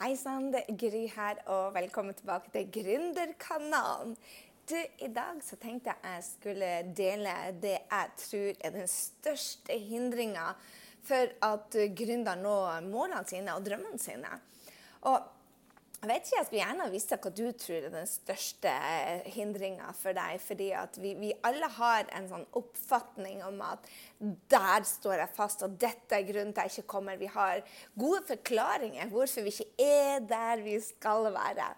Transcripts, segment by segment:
Hei sann, det er Gry her, og velkommen tilbake til Gründerkanalen. Du, I dag så tenkte jeg jeg skulle dele det jeg tror er den største hindringa for at gründer når målene sine og drømmene sine. Og jeg vet ikke, jeg skulle gjerne visst hva du tror er den største hindringa for deg. fordi vi, vi, alle har en sånn oppfatning om at der står jeg fast, og dette er grunnen til jeg ikke kommer. Vi har gode forklaringer hvorfor vi ikke er der vi skal være.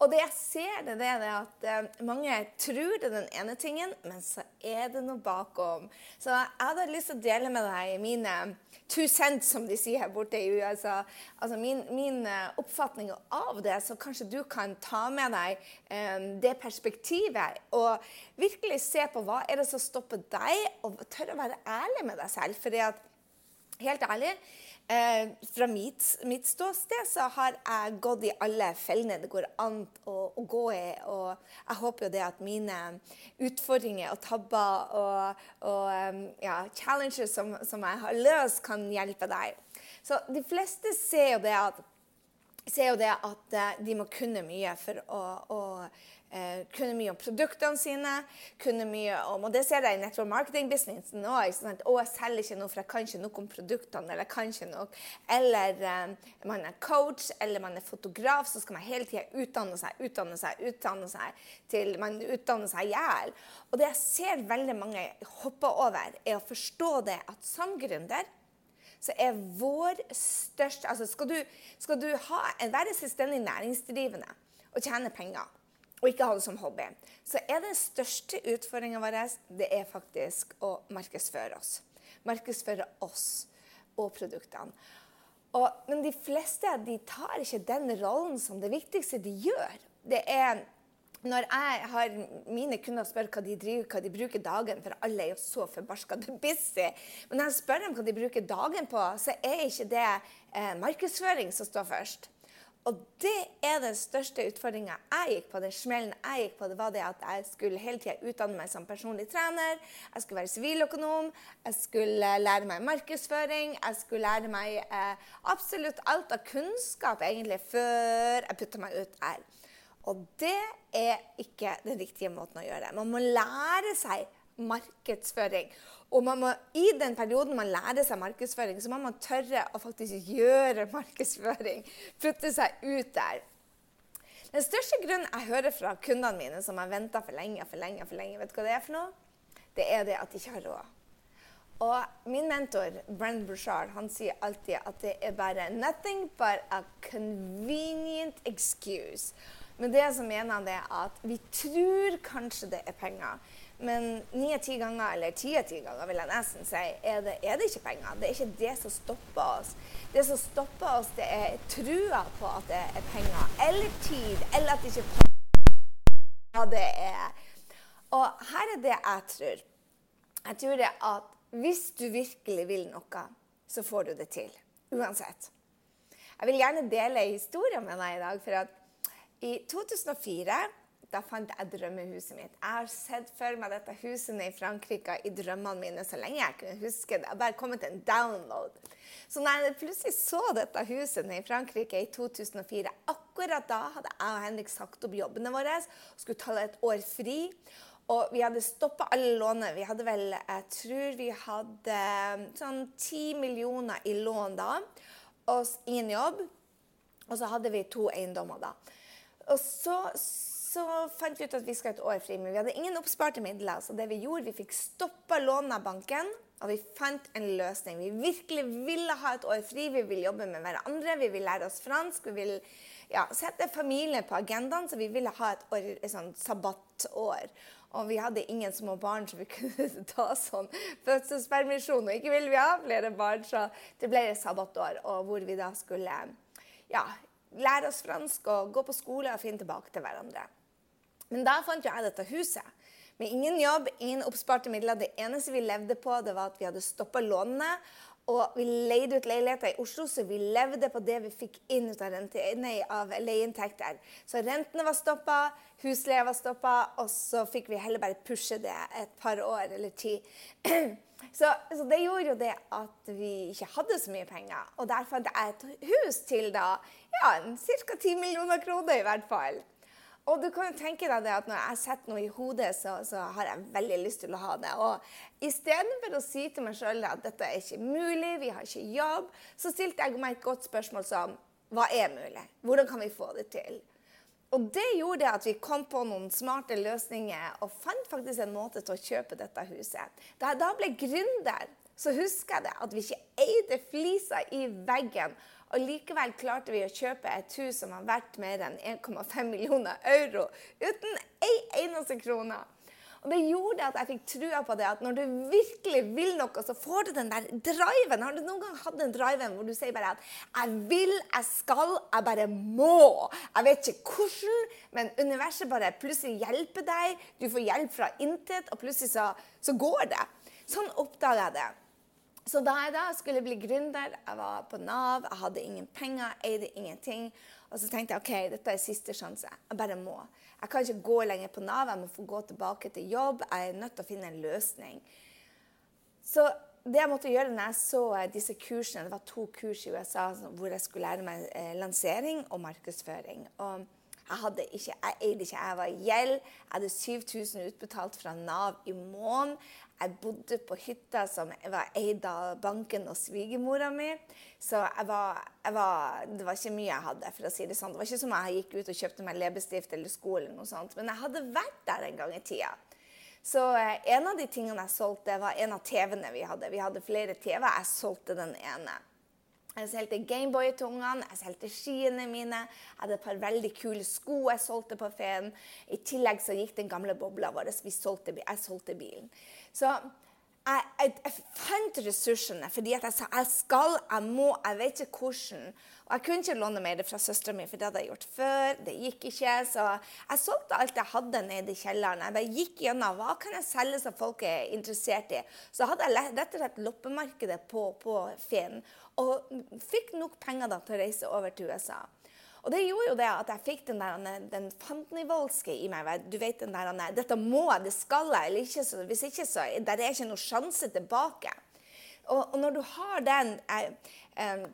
Og det jeg ser, det, det er at uh, mange tror det er den ene tingen, men så er det noe bakom. Så jeg hadde lyst til å dele med deg mine two cents, som de sier her borte i USA. Altså min, min uh, oppfatning av det, så kanskje du kan ta med deg um, det perspektivet. Og virkelig se på hva er det som stopper deg, og tørre å være ærlig med deg selv. Fordi at, helt ærlig Eh, fra mitt, mitt, ståsted så har jeg gått i alle fellene det går an å, å, gå i. Og jeg håper jo det at mine utfordringer og tabber og, og ja, challenges som, som, jeg har løst, kan hjelpe deg. Så de fleste ser jo det at, jo det at eh, de må kunne mye for å, å Eh, kunne mye om produktene sine. kunne mye om, og Det ser jeg i network marketing-businessen òg. Å, jeg selger ikke noe, for jeg kan ikke noe om produktene. Eller kan ikke noe. Eller eh, man er coach eller man er fotograf, så skal man hele tida utdanne seg, utdanne seg, utdanne seg til man utdanner seg i hjel. Og det jeg ser veldig mange hoppe over, er å forstå det at som gründer så er vår største altså Skal du, skal du ha, være selvstendig næringsdrivende og tjene penger og ikke ha det som hobby, så er den største utfordringa vår det er faktisk å markedsføre oss. Markedsføre oss og produktene. Og, men de fleste de tar ikke den rollen som det viktigste de gjør. Det er når jeg har mine kunder spør hva de driver, hva de bruker dagen For alle er jo så forbarska busy. Men når jeg spør dem hva de bruker dagen på, så er ikke det eh, markedsføring som står først. Og det er den største utfordringa jeg gikk på. Den smellen jeg gikk på, det var det at jeg skulle hele tida utdanne meg som personlig trener. Jeg skulle være siviløkonom. Jeg skulle lære meg markedsføring. Jeg skulle lære meg eh, absolutt alt av kunnskap egentlig før jeg putta meg ut her. Og det er ikke den riktige måten å gjøre det. Man må lære seg markedsføring. Og må, i den perioden man lærer seg markedsføring, så må man tørre å faktisk gjøre markedsføring. Putte seg ut der. Den største grunnen jeg hører fra kundene mine som har venta for lenge, for lenge, for lenge, vet du hva det er for noe? Det er det at de ikke har råd. Og min mentor, Brenn Bouchard han sier alltid at det er bare 'nothing but a convenient excuse'. Men det som mener han det at vi tror kanskje det er penger. Men ni av ti ganger, eller ti av ti ganger, vil jeg nesten si, er det, er det, ikke penger. Det er ikke det som stopper oss. Det som stopper oss, det er trua på at det er penger. Eller tid. Eller at det ikke passer hva det er. Og her er det jeg tror. Jeg tror det at hvis du virkelig vil noe, så får du det til. Uansett. Jeg vil gjerne dele historien med deg i dag. For at i 2004 da fant jeg drømmehuset mitt. Jeg har sett for meg dette huset i Frankrike i drømmene mine så lenge jeg kunne huske det. Jeg har bare kommet til en download. Så når jeg plutselig så dette huset i Frankrike i 2004, akkurat da hadde jeg og Henrik sagt opp jobbene våre og skulle ta et år fri. Og vi hadde stoppa alle lånene. Vi hadde vel, jeg tror vi hadde sånn ti millioner i lån da. Og ingen jobb. Og så hadde vi to eiendommer da. Og så så fant vi ut at vi skal et år fri, men vi hadde ingen oppsparte midler. Så det vi gjorde, vi fikk stoppa lånet av banken, og vi fant en løsning. Vi virkelig ville ha et år fri, vi ville jobbe med hverandre, vi ville lære oss fransk. vi ville ja, sette familien på agendaen, så vi ville ha et, år, et sånn sabbatår. Og vi hadde ingen små barn, så vi kunne ta sånn fødselspermisjon. Og ikke ville vi ha flere barn, så det ble et sabbatår, og hvor vi da skulle ja, lære oss fransk og gå på skole og finne tilbake til hverandre. Men da fant jo jeg dette huset. Med ingen jobb, ingen oppsparte midler. Det eneste vi levde på, det var at vi hadde stoppa lånene. Og vi leide ut leiligheter i Oslo, så vi levde på det vi fikk inn av, av leieinntekter. Så rentene var stoppa, husleia var stoppa, og så fikk vi heller bare pushe det et par år eller ti. Så, så, det gjorde jo det at vi ikke hadde så mye penger. Og der fant jeg et hus til da, ja, ca. 10 millioner kroner i hvert fall. Og du kan jo tenke deg det at når jeg setter noe i hodet, så, så har jeg veldig lyst til å ha det. Og istedenfor å si til meg sjøl at dette er ikke mulig, vi har ikke jobb, så stilte jeg meg et godt spørsmål som hva er mulig? Hvordan kan vi få det til? Og det gjorde at vi kom på noen smarte løsninger og fant faktisk en måte til å kjøpe dette huset. Da jeg da ble gründer, så husker jeg det at vi ikke eide flisa i veggen. Og likevel klarte vi å kjøpe et hus som har vært mer enn 1,5 millioner euro uten ei eneste krone. Og det gjorde at jeg fikk trua på det at når du virkelig vil noe, så får du den der driven. Har du noen gang hatt den driven hvor du sier bare at 'jeg vil, jeg skal, jeg bare må'. Jeg vet ikke hvordan, men universet bare plutselig hjelper deg. Du får hjelp fra intet, og plutselig så, så går det. Sånn oppdaga jeg det. Så da jeg da skulle bli gründer, jeg var på Nav, jeg hadde ingen penger, eide ingenting. Og så tenkte jeg ok, dette er siste sjanse. Jeg bare må. Jeg kan ikke gå lenger på Nav, jeg må få gå tilbake til jobb. Jeg er nødt til å finne en løsning. Så det jeg måtte gjøre når jeg så eh, disse kursene, det var to kurs i USA hvor jeg skulle lære meg eh, lansering og markedsføring. Og jeg, hadde ikke, eide ikke, jeg var i gjeld. Jeg hadde 7000 utbetalt fra Nav i måneden. Jeg bodde på hytta som var eid av banken og svigermora mi. Så jeg var, jeg var, det var ikke mye jeg hadde. for å si Det sånn. Det var ikke som jeg gikk ut og kjøpte meg leppestift eller sko. eller noe sånt. Men jeg hadde vært der en gang i tida. Så eh, en av de tingene jeg solgte, var en av TV-ene vi hadde. Vi hadde flere TV-er. Jeg solgte den ene. Jeg solgte Gameboy til ungene, jeg solgte skiene mine. Jeg hadde et par veldig kule sko jeg solgte på Feen. I tillegg så gikk den gamle bobla vår. Vi jeg solgte bilen. Så jeg, jeg, jeg, fant ressursene fordi jeg sa jeg skal, jeg må, jeg vet ikke hvordan. Og jeg kunne ikke låne mer fra søstera mi, for det hadde jeg gjort før. Det gikk ikke. Så jeg solgte alt jeg hadde nede i kjelleren. Jeg bare gikk gjennom hva kan jeg selge som folk er interessert i. Så hadde jeg rett og slett loppemarkedet på, på Finn. Og fikk nok penger da til å reise over til USA. Og det gjorde jo det at jeg fikk den, der, den fandenivoldske i meg. Du vet den der, Dette må jeg, det skal jeg, eller ikke. Så, hvis ikke, så der er ikke noen sjanse tilbake. Og, og når du har den jeg, eh,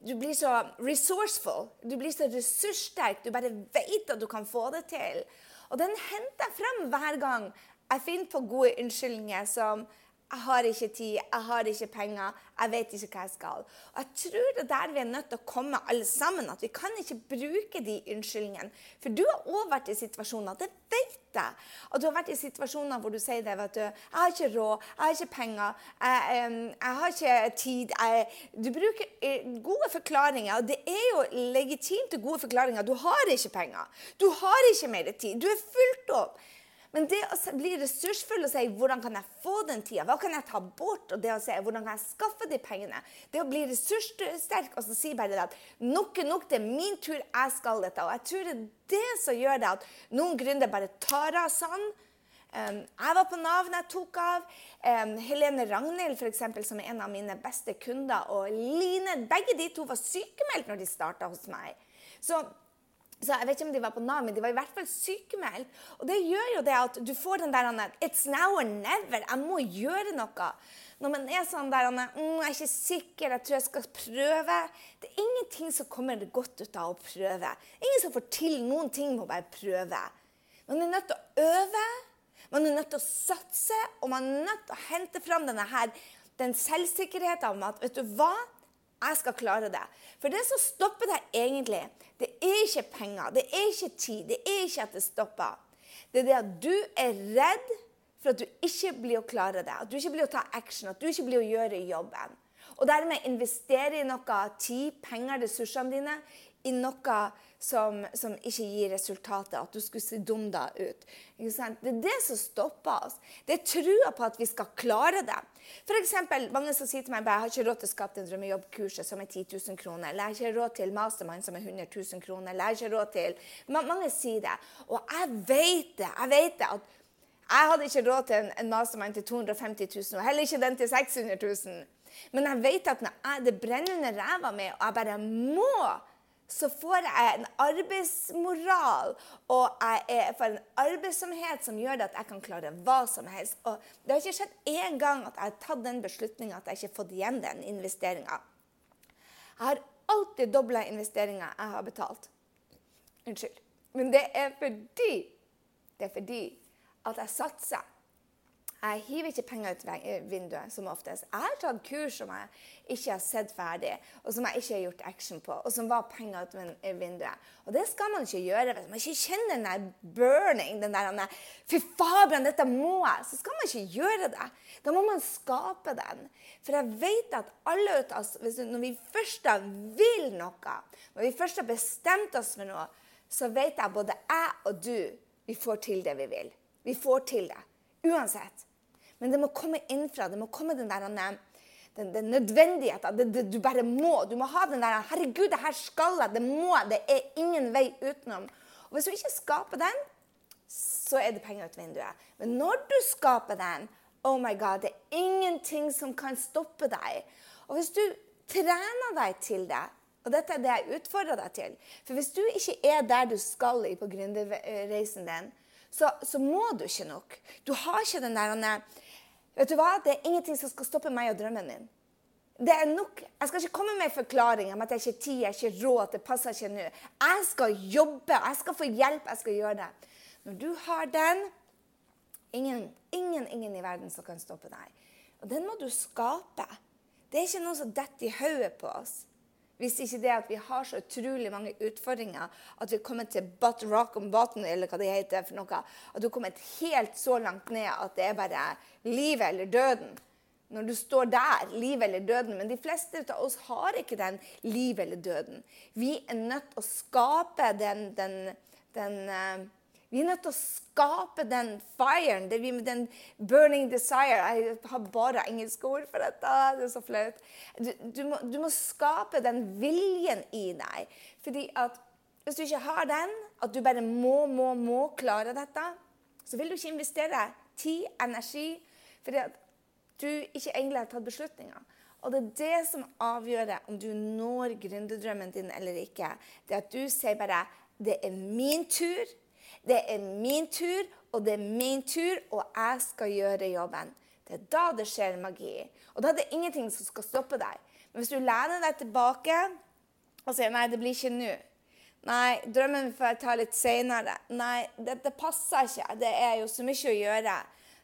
du blir så resourceful. Du blir så ressurssterk. Du bare vet at du kan få det til. Og den henter jeg frem hver gang jeg finner på gode unnskyldninger som jeg har ikke tid, jeg har ikke penger, jeg vet ikke hva jeg skal. Og jeg tror det er der vi er nødt til å komme alle sammen. At vi kan ikke bruke de unnskyldningene. For du har òg vært i situasjoner, det vet jeg. Og du har vært i situasjoner hvor du sier det, vet du. Jeg har ikke råd, jeg har ikke penger, jeg, jeg har ikke tid. Jeg, du bruker eh, gode forklaringer. og Det er jo legitimt gode forklaringer. Du har ikke penger. Du har ikke mer tid. Du er fullt opp. Men det å bli ressursfull og si 'hvordan kan jeg få den tida', hva kan jeg ta bort, og det å si 'hvordan kan jeg skaffe de pengene', det å bli ressurssterk og så si bare at 'nok er nok, det er min tur, jeg skal dette'. Og jeg tror det er det som gjør det at noen gründere bare tar av sånn. Um, jeg var på Nav da jeg tok av. Um, Helene Ragnhild, for eksempel, som er en av mine beste kunder, og Line, begge de to var sykemeldt når de starta hos meg. Så så Jeg vet ikke om de var på Nav, men de var i hvert fall sykemeldt. Og det gjør jo det at du får den der It's now or never. Jeg må gjøre noe. Når man er sånn der mm, Jeg er ikke sikker, jeg tror jeg skal prøve. Det er ingenting som kommer godt ut av å prøve. Ingen som får til noen ting med å bare prøve. Man er nødt til å øve, man er nødt til å satse, og man er nødt til å hente fram denne her, den selvsikkerheten om at vet du hva? Jeg skal klare det. For det som stopper deg egentlig, det er ikke penger, det er ikke tid, det er ikke at det stopper. Det er det at du er redd for at du ikke blir å klare det. At du ikke blir å ta action, at du ikke blir å gjøre jobben. Og dermed investere i noe tid, penger, ressursene dine i noe som, som, ikke gir resultater. At du skulle se dum da ut. Det er det som stopper oss. Det er trua på at vi skal klare det. For eksempel, mange som sier til meg at jeg har ikke råd til å skape den drømmejobbkurset som er 10 000 kroner. Eller jeg har ikke råd til Mastermind som er 100 000 kroner. Eller jeg har ikke råd til Mange sier det. Og jeg vet det. Jeg vet det. at jeg hadde ikke råd til en, mastermind til 250 000, og heller ikke den til 600 000. Men jeg vet at når jeg, det brenner under ræva mi, og jeg bare må så får jeg en arbeidsmoral og jeg får en arbeidsomhet som gjør at jeg kan klare hva som helst. Og det har ikke skjedd én gang at jeg har tatt den beslutninga at jeg ikke har fått igjen den investeringa. Jeg har alltid dobla investeringa jeg har betalt. Unnskyld. Men det er fordi det er fordi at jeg satser. Jeg hiver ikke penger ut vinduet som oftest. Jeg har tatt kurs som jeg ikke har sett ferdig, og som jeg ikke har gjort action på, og som var penger ut vinduet. Og det skal man ikke gjøre hvis man ikke kjenner den der burning, den der Fy faen, dette må jeg! Så skal man ikke gjøre det. Da må man skape den. For jeg vet at alle ut av oss, når vi først vil noe, når vi først har bestemt oss for noe, så vet jeg både jeg og du vi får til det vi vil. Vi får til det. Uansett. Men det må komme innfra. Det må komme den der den, den nødvendigheten. Det, det, du bare må. Du må ha den der 'Herregud, det her skal jeg. Det må Det er ingen vei utenom.' Og Hvis du ikke skaper den, så er det penger ut vinduet. Men når du skaper den, oh my God, det er ingenting som kan stoppe deg. Og hvis du trener deg til det, og dette er det jeg utfordrer deg til For hvis du ikke er der du skal på gründerreisen din, så, så, må du ikke nok. Du har ikke den der Vet du hva? Det er ingenting som skal stoppe meg og drømmen min. Det er nok. Jeg skal ikke komme med forklaringer om at jeg ikke har tid, jeg har ikke råd, det passer ikke nå. Jeg skal jobbe, jeg skal få hjelp, jeg skal gjøre det. Når du har den ingen, ingen, ingen i verden som kan stoppe deg. Og den må du skape. Det er ikke noe som detter i hodet på oss. Hvis ikke det at vi har så utrolig mange utfordringer at vi kommer til butt rock on bottom, eller hva det heter for noe, at du er kommet helt så langt ned at det er bare livet eller døden. Når du står der, livet eller døden. Men de fleste av oss har ikke den livet eller døden. Vi er nødt til å skape den, den, den uh, vi er nødt til å skape den firen, den burning desire. Jeg har bare engelske ord for dette. Det er så flaut. Du, du, du, må, skape den viljen i deg. Fordi at hvis du ikke har den, at du bare må, må, må klare dette, så vil du ikke investere tid, energi, fordi at du ikke egentlig har tatt beslutninger. Og det er det som avgjør om du når gründerdrømmen din eller ikke. Det at du sier bare 'Det er min tur'. Det er min tur, og det er min tur, og jeg skal gjøre jobben. Det er da det skjer magi. Og da er det ingenting som skal stoppe deg. Men hvis du lener deg tilbake og sier 'nei, det blir ikke nå', Nei, drømmen får jeg ta litt seinere. Nei, dette passer ikke. Det er jo så mye å gjøre.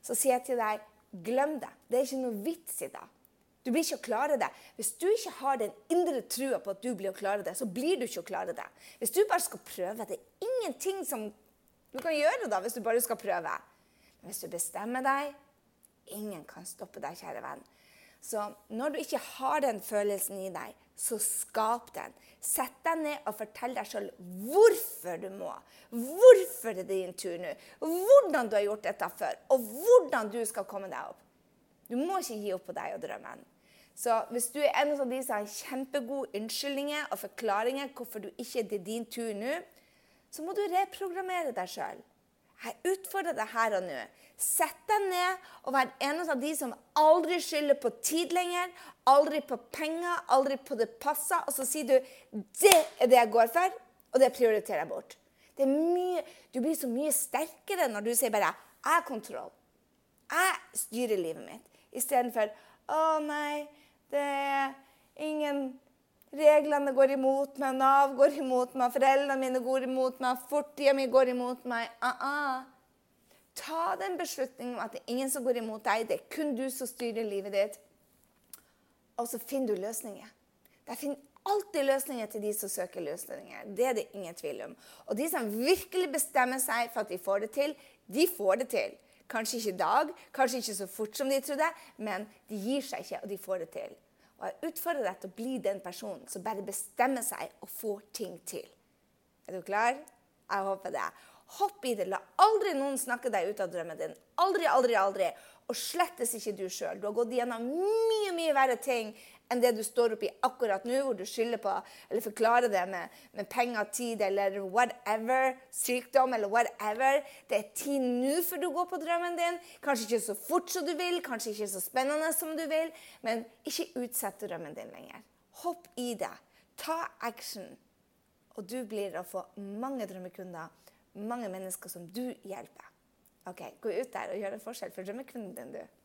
Så sier jeg til deg, glem det. Det er ikke noe vits i det. Du blir ikke å klare det. Hvis du ikke har den indre trua på at du blir å klare det, så blir du ikke å klare det. Hvis du bare skal prøve, det er ingenting som du kan gjøre det da, hvis du bare skal prøve. Men hvis du bestemmer deg Ingen kan stoppe deg, kjære venn. Så når du ikke har den følelsen i deg, så skap den. Sett deg ned og fortell deg sjøl hvorfor du må. Hvorfor det er din tur nå. Hvordan du har gjort dette før, og hvordan du skal komme deg opp. Du må ikke gi opp på deg og drømmen. Så hvis du er en av de som har kjempegode unnskyldninger og forklaringer hvorfor du ikke er din tur nå, så må du reprogrammere deg sjøl. Jeg utfordrer deg her og nå. Sett deg ned og vær en av de som aldri skylder på tid lenger, aldri på penger, aldri på det passer. Og så sier du 'Det er det jeg går for, og det prioriterer jeg bort'. Mye, du blir så mye sterkere når du sier bare 'Jeg har kontroll'. Jeg styrer livet mitt. Istedenfor 'Å nei, det er ingen Reglene går imot meg, Nav går imot meg, foreldrene mine går imot meg, fortida mi går imot meg. Uh -uh. Ta den beslutningen om at det er ingen som går imot deg. Det er kun du som styrer livet ditt. Og så finner du løsninger. Der finner alltid løsninger til de som søker løsninger. Det er det ingen tvil om. Og de som virkelig bestemmer seg for at de får det til, de får det til. Kanskje ikke i dag, kanskje ikke så fort som de trodde, men de gir seg ikke, og de får det til. Og jeg utfordrer deg til å bli den personen som bare bestemmer seg og får ting til. Er du klar? Jeg håper det. Hopp i det. La aldri noen snakke deg ut av drømmen din. Aldri, aldri, aldri. Og slettes ikke du sjøl. Du har gått gjennom mye, mye verre ting enn det du står oppi akkurat nå, hvor du skylder på eller forklarer det med, med penger, tid eller whatever, sykdom eller whatever. Det er tid nå før du går på drømmen din. Kanskje ikke så fort som du vil, kanskje ikke så spennende som du vil, men ikke utsett drømmen din lenger. Hopp i det. Ta action. og du blir å få mange drømmekunder, mange mennesker som du hjelper. Ok, Gå ut der og gjør en forskjell for drømmekunden din, du.